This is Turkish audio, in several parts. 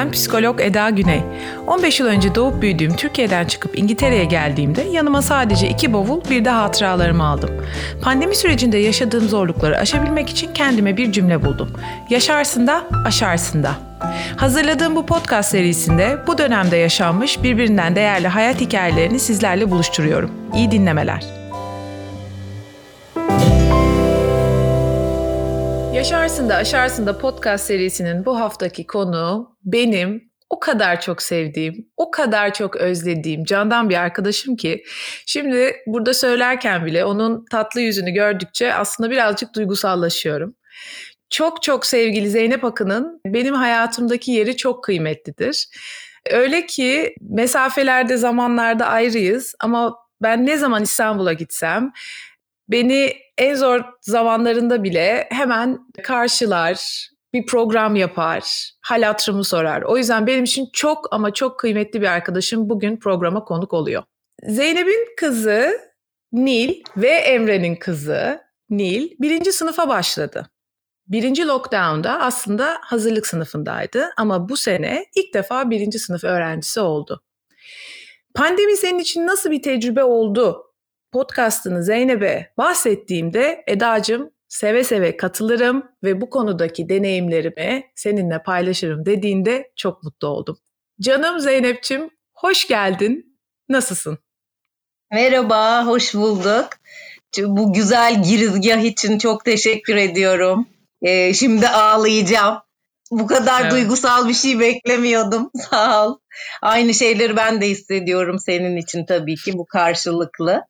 Ben psikolog Eda Güney. 15 yıl önce doğup büyüdüğüm Türkiye'den çıkıp İngiltere'ye geldiğimde yanıma sadece iki bavul bir de hatıralarımı aldım. Pandemi sürecinde yaşadığım zorlukları aşabilmek için kendime bir cümle buldum. Yaşarsın da aşarsın da. Hazırladığım bu podcast serisinde bu dönemde yaşanmış birbirinden değerli hayat hikayelerini sizlerle buluşturuyorum. İyi dinlemeler. Yaşarsın da Aşarsın da podcast serisinin bu haftaki konu benim o kadar çok sevdiğim, o kadar çok özlediğim candan bir arkadaşım ki şimdi burada söylerken bile onun tatlı yüzünü gördükçe aslında birazcık duygusallaşıyorum. Çok çok sevgili Zeynep Akın'ın benim hayatımdaki yeri çok kıymetlidir. Öyle ki mesafelerde zamanlarda ayrıyız ama ben ne zaman İstanbul'a gitsem beni en zor zamanlarında bile hemen karşılar, bir program yapar, hal hatırımı sorar. O yüzden benim için çok ama çok kıymetli bir arkadaşım bugün programa konuk oluyor. Zeynep'in kızı Nil ve Emre'nin kızı Nil birinci sınıfa başladı. Birinci lockdown'da aslında hazırlık sınıfındaydı ama bu sene ilk defa birinci sınıf öğrencisi oldu. Pandemi senin için nasıl bir tecrübe oldu podcastını Zeynep'e bahsettiğimde Eda'cığım seve seve katılırım ve bu konudaki deneyimlerimi seninle paylaşırım dediğinde çok mutlu oldum. Canım Zeynep'ciğim hoş geldin. Nasılsın? Merhaba, hoş bulduk. Bu güzel girizgah için çok teşekkür ediyorum. Ee, şimdi ağlayacağım. Bu kadar evet. duygusal bir şey beklemiyordum. Sağ ol. Aynı şeyleri ben de hissediyorum senin için tabii ki bu karşılıklı.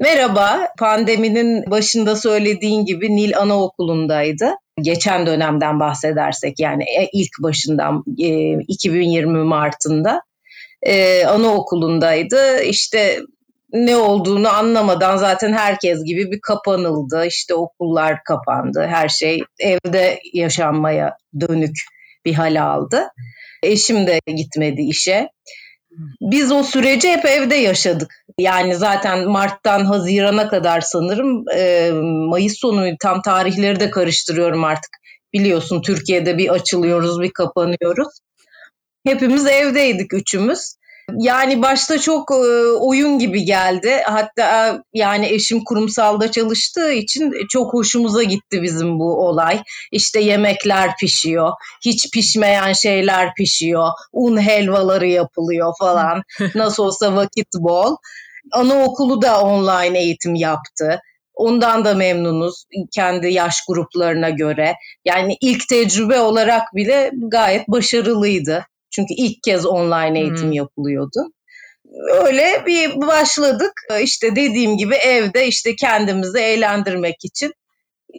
Merhaba, pandeminin başında söylediğin gibi Nil Anaokulu'ndaydı. Geçen dönemden bahsedersek yani e, ilk başından 2020 e, Mart'ında e, anaokulundaydı. İşte ne olduğunu anlamadan zaten herkes gibi bir kapanıldı. İşte okullar kapandı. Her şey evde yaşanmaya dönük bir hal aldı. Eşim de gitmedi işe. Biz o süreci hep evde yaşadık. Yani zaten Mart'tan Haziran'a kadar sanırım e, Mayıs sonu tam tarihleri de karıştırıyorum artık. Biliyorsun Türkiye'de bir açılıyoruz bir kapanıyoruz. Hepimiz evdeydik üçümüz. Yani başta çok e, oyun gibi geldi. Hatta yani eşim kurumsalda çalıştığı için çok hoşumuza gitti bizim bu olay. İşte yemekler pişiyor, hiç pişmeyen şeyler pişiyor, un helvaları yapılıyor falan. Nasıl olsa vakit bol. Anaokulu da online eğitim yaptı. Ondan da memnunuz kendi yaş gruplarına göre. Yani ilk tecrübe olarak bile gayet başarılıydı. Çünkü ilk kez online eğitim hmm. yapılıyordu. Öyle bir başladık. İşte dediğim gibi evde işte kendimizi eğlendirmek için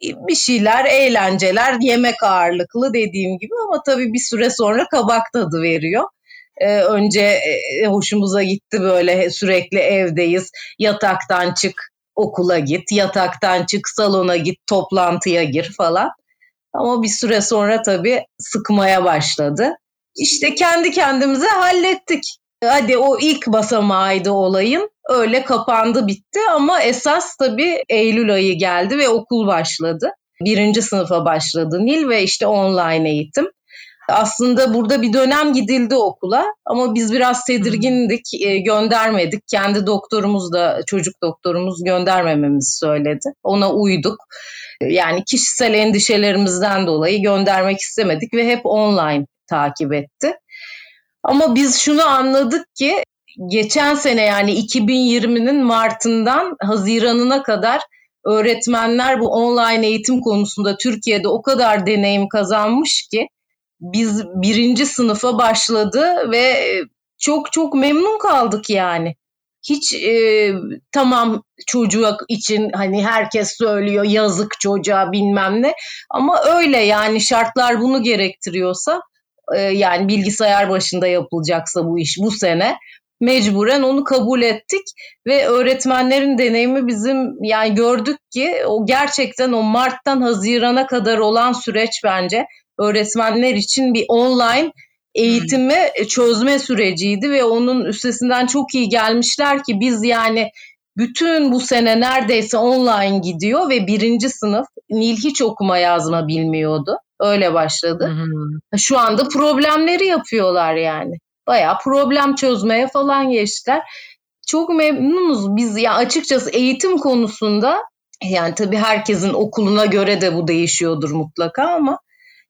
bir şeyler, eğlenceler, yemek ağırlıklı dediğim gibi ama tabii bir süre sonra kabak tadı veriyor. Ee, önce e, hoşumuza gitti böyle sürekli evdeyiz. Yataktan çık, okula git, yataktan çık, salona git, toplantıya gir falan. Ama bir süre sonra tabii sıkmaya başladı. İşte kendi kendimize hallettik. Hadi o ilk basamağıydı olayın. Öyle kapandı bitti ama esas tabii Eylül ayı geldi ve okul başladı. Birinci sınıfa başladı Nil ve işte online eğitim. Aslında burada bir dönem gidildi okula ama biz biraz tedirgindik, e, göndermedik. Kendi doktorumuz da çocuk doktorumuz göndermememizi söyledi. Ona uyduk. Yani kişisel endişelerimizden dolayı göndermek istemedik ve hep online takip etti. Ama biz şunu anladık ki geçen sene yani 2020'nin Mart'ından Haziran'ına kadar öğretmenler bu online eğitim konusunda Türkiye'de o kadar deneyim kazanmış ki biz birinci sınıfa başladı ve çok çok memnun kaldık yani. Hiç e, tamam çocuğa için hani herkes söylüyor yazık çocuğa bilmem ne ama öyle yani şartlar bunu gerektiriyorsa yani bilgisayar başında yapılacaksa bu iş bu sene mecburen onu kabul ettik ve öğretmenlerin deneyimi bizim yani gördük ki o gerçekten o Mart'tan Haziran'a kadar olan süreç bence öğretmenler için bir online eğitimi çözme süreciydi ve onun üstesinden çok iyi gelmişler ki biz yani bütün bu sene neredeyse online gidiyor ve birinci sınıf Nil hiç okuma yazma bilmiyordu. Öyle başladı. Hı hı. Şu anda problemleri yapıyorlar yani. Bayağı problem çözmeye falan geçtiler. Çok memnunuz biz ya açıkçası eğitim konusunda yani tabii herkesin okuluna göre de bu değişiyordur mutlaka ama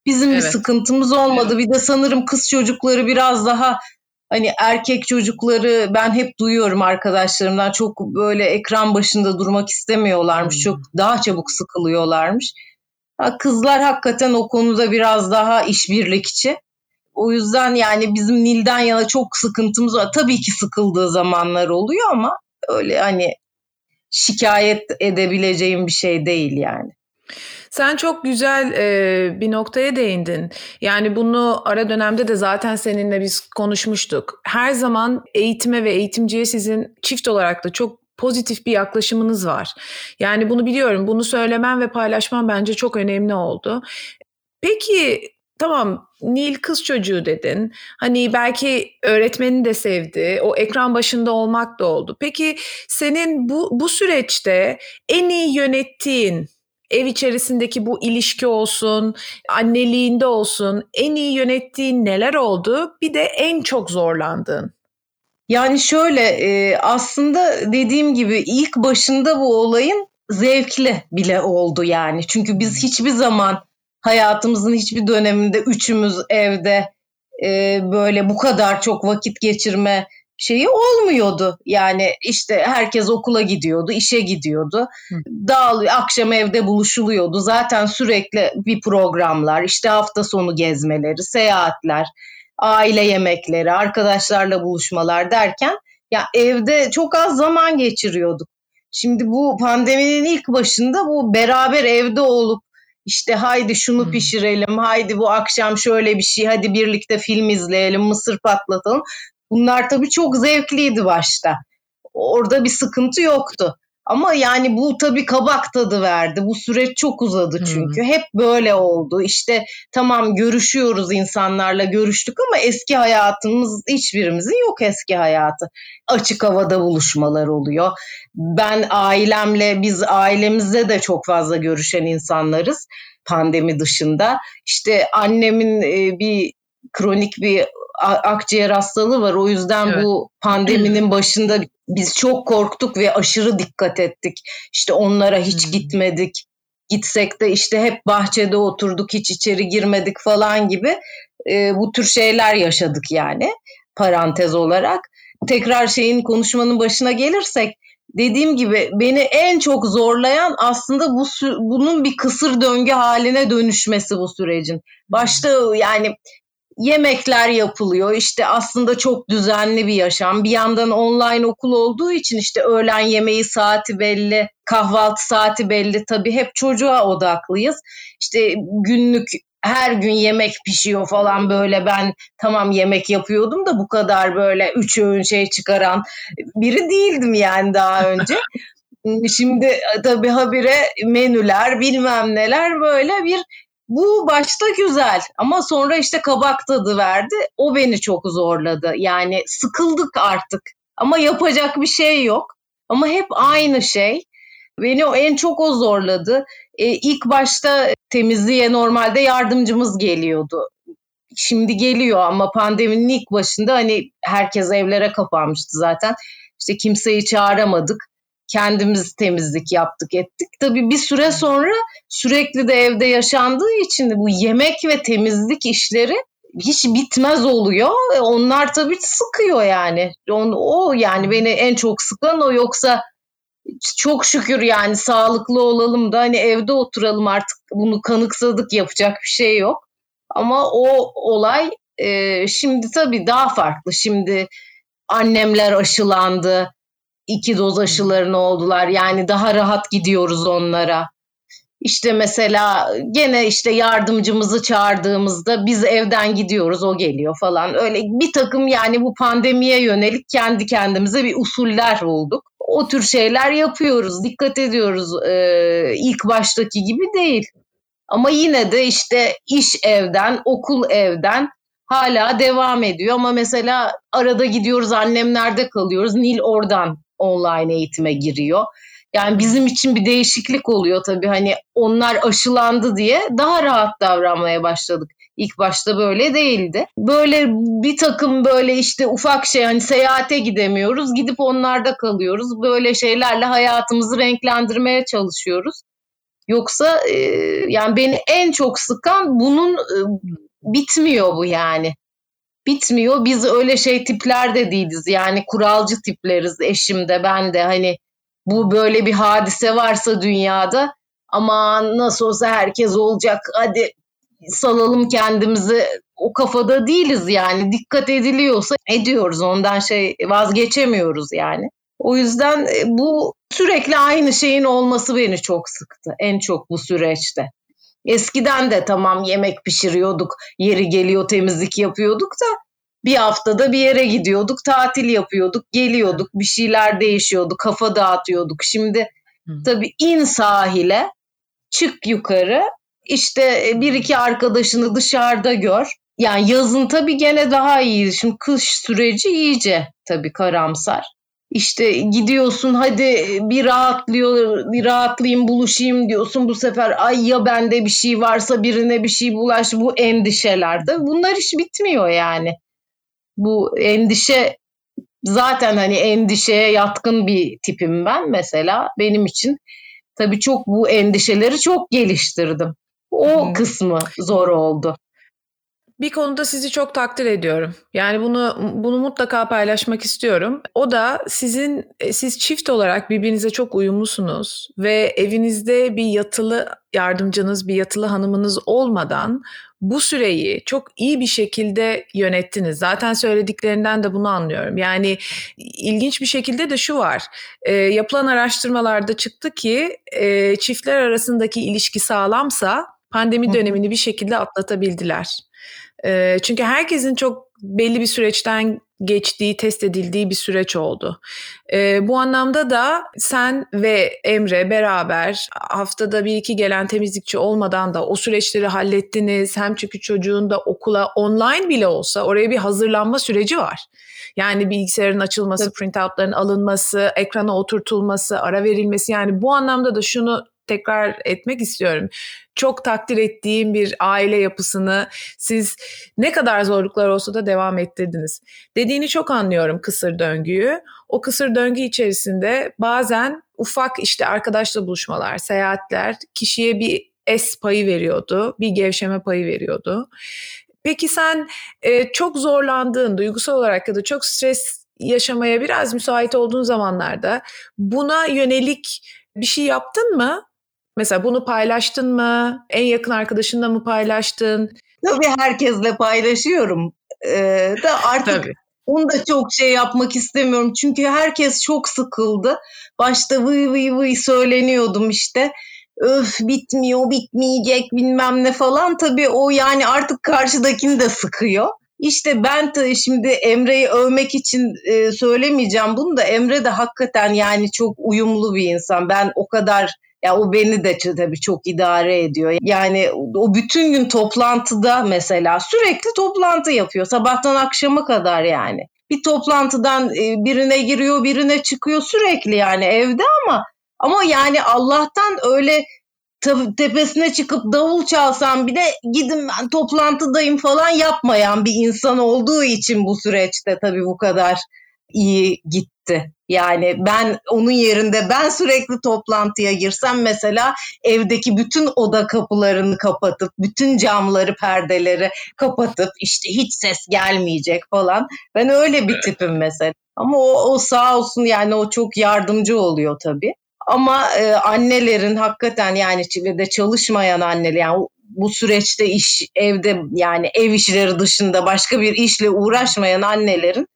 bizim evet. bir sıkıntımız olmadı. Bir de sanırım kız çocukları biraz daha hani erkek çocukları ben hep duyuyorum arkadaşlarımdan çok böyle ekran başında durmak istemiyorlarmış. Hmm. Çok daha çabuk sıkılıyorlarmış. Kızlar hakikaten o konuda biraz daha işbirlikçi. O yüzden yani bizim Nil'den yana çok sıkıntımız var. Tabii ki sıkıldığı zamanlar oluyor ama öyle hani şikayet edebileceğim bir şey değil yani. Sen çok güzel e, bir noktaya değindin. Yani bunu ara dönemde de zaten seninle biz konuşmuştuk. Her zaman eğitime ve eğitimciye sizin çift olarak da çok pozitif bir yaklaşımınız var. Yani bunu biliyorum. Bunu söylemem ve paylaşmam bence çok önemli oldu. Peki tamam Nil kız çocuğu dedin. Hani belki öğretmeni de sevdi. O ekran başında olmak da oldu. Peki senin bu bu süreçte en iyi yönettiğin ev içerisindeki bu ilişki olsun, anneliğinde olsun en iyi yönettiğin neler oldu? Bir de en çok zorlandığın. Yani şöyle e, aslında dediğim gibi ilk başında bu olayın zevkli bile oldu yani. Çünkü biz hiçbir zaman hayatımızın hiçbir döneminde üçümüz evde e, böyle bu kadar çok vakit geçirme şeyi olmuyordu. Yani işte herkes okula gidiyordu, işe gidiyordu. Dağılıyor, akşam evde buluşuluyordu. Zaten sürekli bir programlar, işte hafta sonu gezmeleri, seyahatler, aile yemekleri, arkadaşlarla buluşmalar derken ya evde çok az zaman geçiriyorduk. Şimdi bu pandeminin ilk başında bu beraber evde olup işte haydi şunu hmm. pişirelim, haydi bu akşam şöyle bir şey, hadi birlikte film izleyelim, mısır patlatalım. Bunlar tabii çok zevkliydi başta. Orada bir sıkıntı yoktu. Ama yani bu tabii kabak tadı verdi. Bu süreç çok uzadı çünkü. Hmm. Hep böyle oldu. İşte tamam görüşüyoruz insanlarla görüştük ama eski hayatımız hiçbirimizin yok eski hayatı. Açık havada buluşmalar oluyor. Ben ailemle biz ailemizde de çok fazla görüşen insanlarız pandemi dışında. İşte annemin bir kronik bir akciğer hastalığı var. O yüzden evet. bu pandeminin başında biz çok korktuk ve aşırı dikkat ettik. İşte onlara hiç hmm. gitmedik. Gitsek de işte hep bahçede oturduk, hiç içeri girmedik falan gibi e, bu tür şeyler yaşadık yani parantez olarak. Tekrar şeyin konuşmanın başına gelirsek dediğim gibi beni en çok zorlayan aslında bu bunun bir kısır döngü haline dönüşmesi bu sürecin. Başta yani yemekler yapılıyor. İşte aslında çok düzenli bir yaşam. Bir yandan online okul olduğu için işte öğlen yemeği saati belli, kahvaltı saati belli. Tabii hep çocuğa odaklıyız. İşte günlük her gün yemek pişiyor falan böyle ben tamam yemek yapıyordum da bu kadar böyle üç öğün şey çıkaran biri değildim yani daha önce. Şimdi tabii habire menüler bilmem neler böyle bir bu başta güzel ama sonra işte kabak tadı verdi. O beni çok zorladı. Yani sıkıldık artık ama yapacak bir şey yok. Ama hep aynı şey. Beni en çok o zorladı. Ee, ilk başta temizliğe normalde yardımcımız geliyordu. Şimdi geliyor ama pandeminin ilk başında hani herkes evlere kapanmıştı zaten. İşte kimseyi çağıramadık kendimiz temizlik yaptık ettik. Tabii bir süre sonra sürekli de evde yaşandığı için de bu yemek ve temizlik işleri hiç bitmez oluyor. Onlar tabii sıkıyor yani. O yani beni en çok sıkan o yoksa çok şükür yani sağlıklı olalım da hani evde oturalım artık bunu kanıksadık yapacak bir şey yok. Ama o olay e, şimdi tabii daha farklı. Şimdi annemler aşılandı iki doz aşılarını oldular. Yani daha rahat gidiyoruz onlara. İşte mesela gene işte yardımcımızı çağırdığımızda biz evden gidiyoruz o geliyor falan. Öyle bir takım yani bu pandemiye yönelik kendi kendimize bir usuller bulduk. O tür şeyler yapıyoruz, dikkat ediyoruz. Ee, ilk baştaki gibi değil. Ama yine de işte iş evden, okul evden hala devam ediyor. Ama mesela arada gidiyoruz annemlerde kalıyoruz. Nil oradan online eğitime giriyor. Yani bizim için bir değişiklik oluyor tabii hani onlar aşılandı diye daha rahat davranmaya başladık. İlk başta böyle değildi. Böyle bir takım böyle işte ufak şey hani seyahate gidemiyoruz. Gidip onlarda kalıyoruz. Böyle şeylerle hayatımızı renklendirmeye çalışıyoruz. Yoksa e, yani beni en çok sıkan bunun e, bitmiyor bu yani. Bitmiyor. Biz öyle şey tipler de değiliz. Yani kuralcı tipleriz eşim de ben de hani bu böyle bir hadise varsa dünyada ama nasıl olsa herkes olacak hadi salalım kendimizi o kafada değiliz yani dikkat ediliyorsa ediyoruz ondan şey vazgeçemiyoruz yani. O yüzden e, bu sürekli aynı şeyin olması beni çok sıktı en çok bu süreçte. Eskiden de tamam yemek pişiriyorduk, yeri geliyor temizlik yapıyorduk da bir haftada bir yere gidiyorduk, tatil yapıyorduk, geliyorduk, bir şeyler değişiyordu, kafa dağıtıyorduk. Şimdi tabii in sahile, çık yukarı, işte e, bir iki arkadaşını dışarıda gör. Yani yazın tabii gene daha iyi. Şimdi kış süreci iyice tabii karamsar. İşte gidiyorsun hadi bir rahatlıyor, bir rahatlayayım buluşayım diyorsun. Bu sefer ay ya bende bir şey varsa birine bir şey bulaş bu endişelerde. Bunlar iş bitmiyor yani. Bu endişe zaten hani endişeye yatkın bir tipim ben mesela. Benim için tabii çok bu endişeleri çok geliştirdim. O hmm. kısmı zor oldu. Bir konuda sizi çok takdir ediyorum. Yani bunu bunu mutlaka paylaşmak istiyorum. O da sizin e, siz çift olarak birbirinize çok uyumlusunuz ve evinizde bir yatılı yardımcınız, bir yatılı hanımınız olmadan bu süreyi çok iyi bir şekilde yönettiniz. Zaten söylediklerinden de bunu anlıyorum. Yani ilginç bir şekilde de şu var. E, yapılan araştırmalarda çıktı ki e, çiftler arasındaki ilişki sağlamsa pandemi dönemini bir şekilde atlatabildiler. E, çünkü herkesin çok belli bir süreçten geçtiği, test edildiği bir süreç oldu. E, bu anlamda da sen ve Emre beraber haftada bir iki gelen temizlikçi olmadan da o süreçleri hallettiniz. Hem çünkü çocuğun da okula online bile olsa oraya bir hazırlanma süreci var. Yani bilgisayarın açılması, printoutların alınması, ekrana oturtulması, ara verilmesi yani bu anlamda da şunu tekrar etmek istiyorum. Çok takdir ettiğim bir aile yapısını siz ne kadar zorluklar olsa da devam ettirdiniz. Dediğini çok anlıyorum kısır döngüyü. O kısır döngü içerisinde bazen ufak işte arkadaşla buluşmalar, seyahatler kişiye bir es payı veriyordu, bir gevşeme payı veriyordu. Peki sen e, çok zorlandığın, duygusal olarak ya da çok stres yaşamaya biraz müsait olduğun zamanlarda buna yönelik bir şey yaptın mı? Mesela bunu paylaştın mı? En yakın arkadaşınla mı paylaştın? Tabii herkesle paylaşıyorum. Ee, da artık Tabii. onu da çok şey yapmak istemiyorum. Çünkü herkes çok sıkıldı. Başta vıy vıy vıy söyleniyordum işte. Öf bitmiyor, bitmeyecek bilmem ne falan. Tabii o yani artık karşıdakini de sıkıyor. İşte ben de şimdi Emre'yi övmek için e, söylemeyeceğim bunu da Emre de hakikaten yani çok uyumlu bir insan. Ben o kadar ya o beni de tabii çok idare ediyor. Yani o bütün gün toplantıda mesela sürekli toplantı yapıyor. Sabahtan akşama kadar yani. Bir toplantıdan e, birine giriyor, birine çıkıyor sürekli yani evde ama ama yani Allah'tan öyle tepesine çıkıp davul çalsam bile gidin ben toplantıdayım falan yapmayan bir insan olduğu için bu süreçte tabii bu kadar iyi gitti. Yani ben onun yerinde ben sürekli toplantıya girsem mesela evdeki bütün oda kapılarını kapatıp bütün camları perdeleri kapatıp işte hiç ses gelmeyecek falan. Ben öyle bir tipim mesela. Ama o, o sağ olsun yani o çok yardımcı oluyor tabii. Ama e, annelerin hakikaten yani de çalışmayan anneler yani bu süreçte iş evde yani ev işleri dışında başka bir işle uğraşmayan annelerin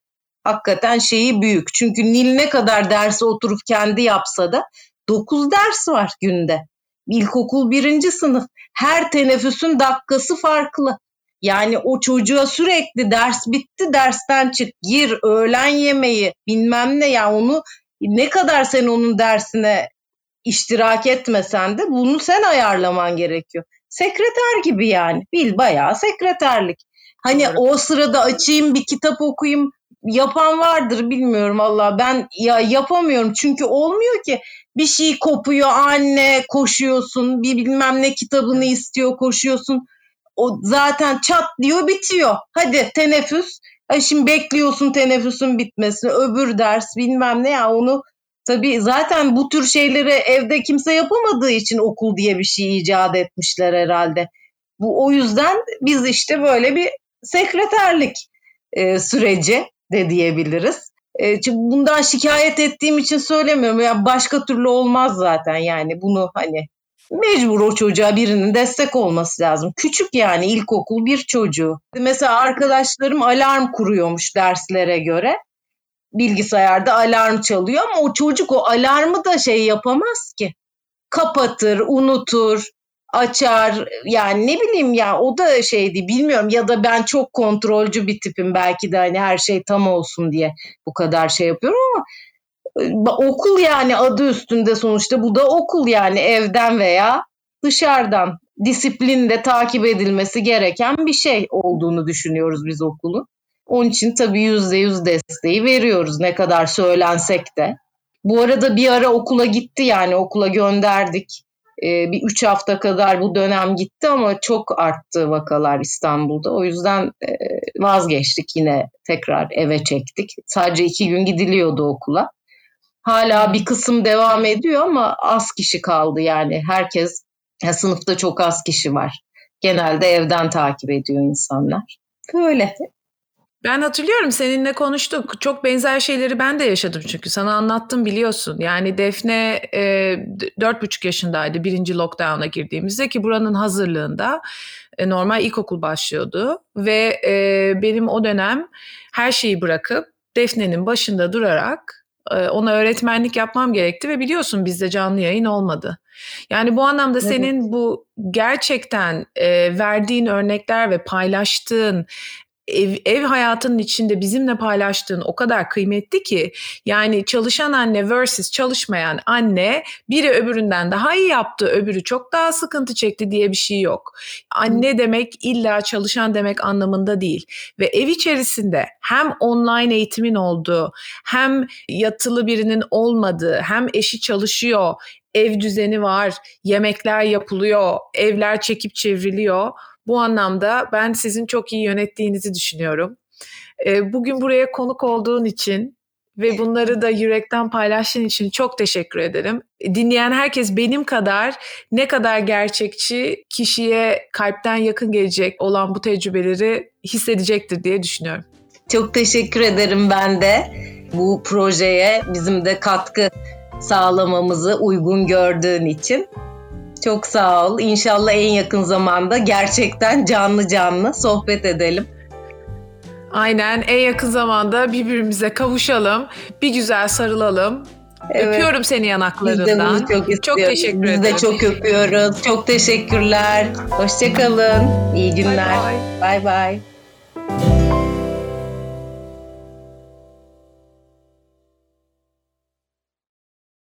hakikaten şeyi büyük. Çünkü Nil ne kadar derse oturup kendi yapsa da 9 ders var günde. İlkokul birinci sınıf. Her teneffüsün dakikası farklı. Yani o çocuğa sürekli ders bitti dersten çık gir öğlen yemeği bilmem ne ya yani onu ne kadar sen onun dersine iştirak etmesen de bunu sen ayarlaman gerekiyor. Sekreter gibi yani bil bayağı sekreterlik. Hani evet. o sırada açayım bir kitap okuyayım yapan vardır bilmiyorum Allah. Ben ya yapamıyorum çünkü olmuyor ki. Bir şey kopuyor anne koşuyorsun. Bir bilmem ne kitabını istiyor koşuyorsun. O zaten çat diyor bitiyor. Hadi teneffüs. Ay şimdi bekliyorsun teneffüsün bitmesini. Öbür ders bilmem ne ya onu tabii zaten bu tür şeyleri evde kimse yapamadığı için okul diye bir şey icat etmişler herhalde. Bu o yüzden biz işte böyle bir sekreterlik e, süreci de diyebiliriz. E, çünkü bundan şikayet ettiğim için söylemiyorum. Ya başka türlü olmaz zaten yani bunu hani mecbur o çocuğa birinin destek olması lazım. Küçük yani ilkokul bir çocuğu. Mesela arkadaşlarım alarm kuruyormuş derslere göre. Bilgisayarda alarm çalıyor ama o çocuk o alarmı da şey yapamaz ki. Kapatır, unutur açar. Yani ne bileyim ya o da şeydi bilmiyorum. Ya da ben çok kontrolcü bir tipim belki de hani her şey tam olsun diye bu kadar şey yapıyorum ama e, okul yani adı üstünde sonuçta. Bu da okul yani evden veya dışarıdan. Disiplinde takip edilmesi gereken bir şey olduğunu düşünüyoruz biz okulun. Onun için tabii yüzde yüz desteği veriyoruz ne kadar söylensek de. Bu arada bir ara okula gitti yani okula gönderdik e, bir üç hafta kadar bu dönem gitti ama çok arttı vakalar İstanbul'da. O yüzden e, vazgeçtik yine tekrar eve çektik. Sadece iki gün gidiliyordu okula. Hala bir kısım devam ediyor ama az kişi kaldı yani herkes ya sınıfta çok az kişi var. Genelde evden takip ediyor insanlar. Böyle. Ben hatırlıyorum seninle konuştuk. Çok benzer şeyleri ben de yaşadım çünkü sana anlattım biliyorsun. Yani Defne dört buçuk yaşındaydı birinci lockdown'a girdiğimizde ki buranın hazırlığında e, normal ilkokul başlıyordu. Ve e, benim o dönem her şeyi bırakıp Defne'nin başında durarak e, ona öğretmenlik yapmam gerekti ve biliyorsun bizde canlı yayın olmadı. Yani bu anlamda evet. senin bu gerçekten e, verdiğin örnekler ve paylaştığın ev, ev hayatının içinde bizimle paylaştığın o kadar kıymetli ki yani çalışan anne versus çalışmayan anne biri öbüründen daha iyi yaptı öbürü çok daha sıkıntı çekti diye bir şey yok. Anne demek illa çalışan demek anlamında değil ve ev içerisinde hem online eğitimin olduğu hem yatılı birinin olmadığı hem eşi çalışıyor ev düzeni var yemekler yapılıyor evler çekip çevriliyor bu anlamda ben sizin çok iyi yönettiğinizi düşünüyorum. Ee, bugün buraya konuk olduğun için ve bunları da yürekten paylaştığın için çok teşekkür ederim. Dinleyen herkes benim kadar ne kadar gerçekçi, kişiye kalpten yakın gelecek olan bu tecrübeleri hissedecektir diye düşünüyorum. Çok teşekkür ederim ben de bu projeye bizim de katkı sağlamamızı uygun gördüğün için. Çok sağ ol. İnşallah en yakın zamanda gerçekten canlı canlı sohbet edelim. Aynen en yakın zamanda birbirimize kavuşalım. Bir güzel sarılalım. Evet. Öpüyorum seni yanaklarından. Biz de çok istiyoruz. Çok teşekkür ederim. Biz de çok öpüyoruz. Çok teşekkürler. Hoşçakalın. İyi günler. Bay bay.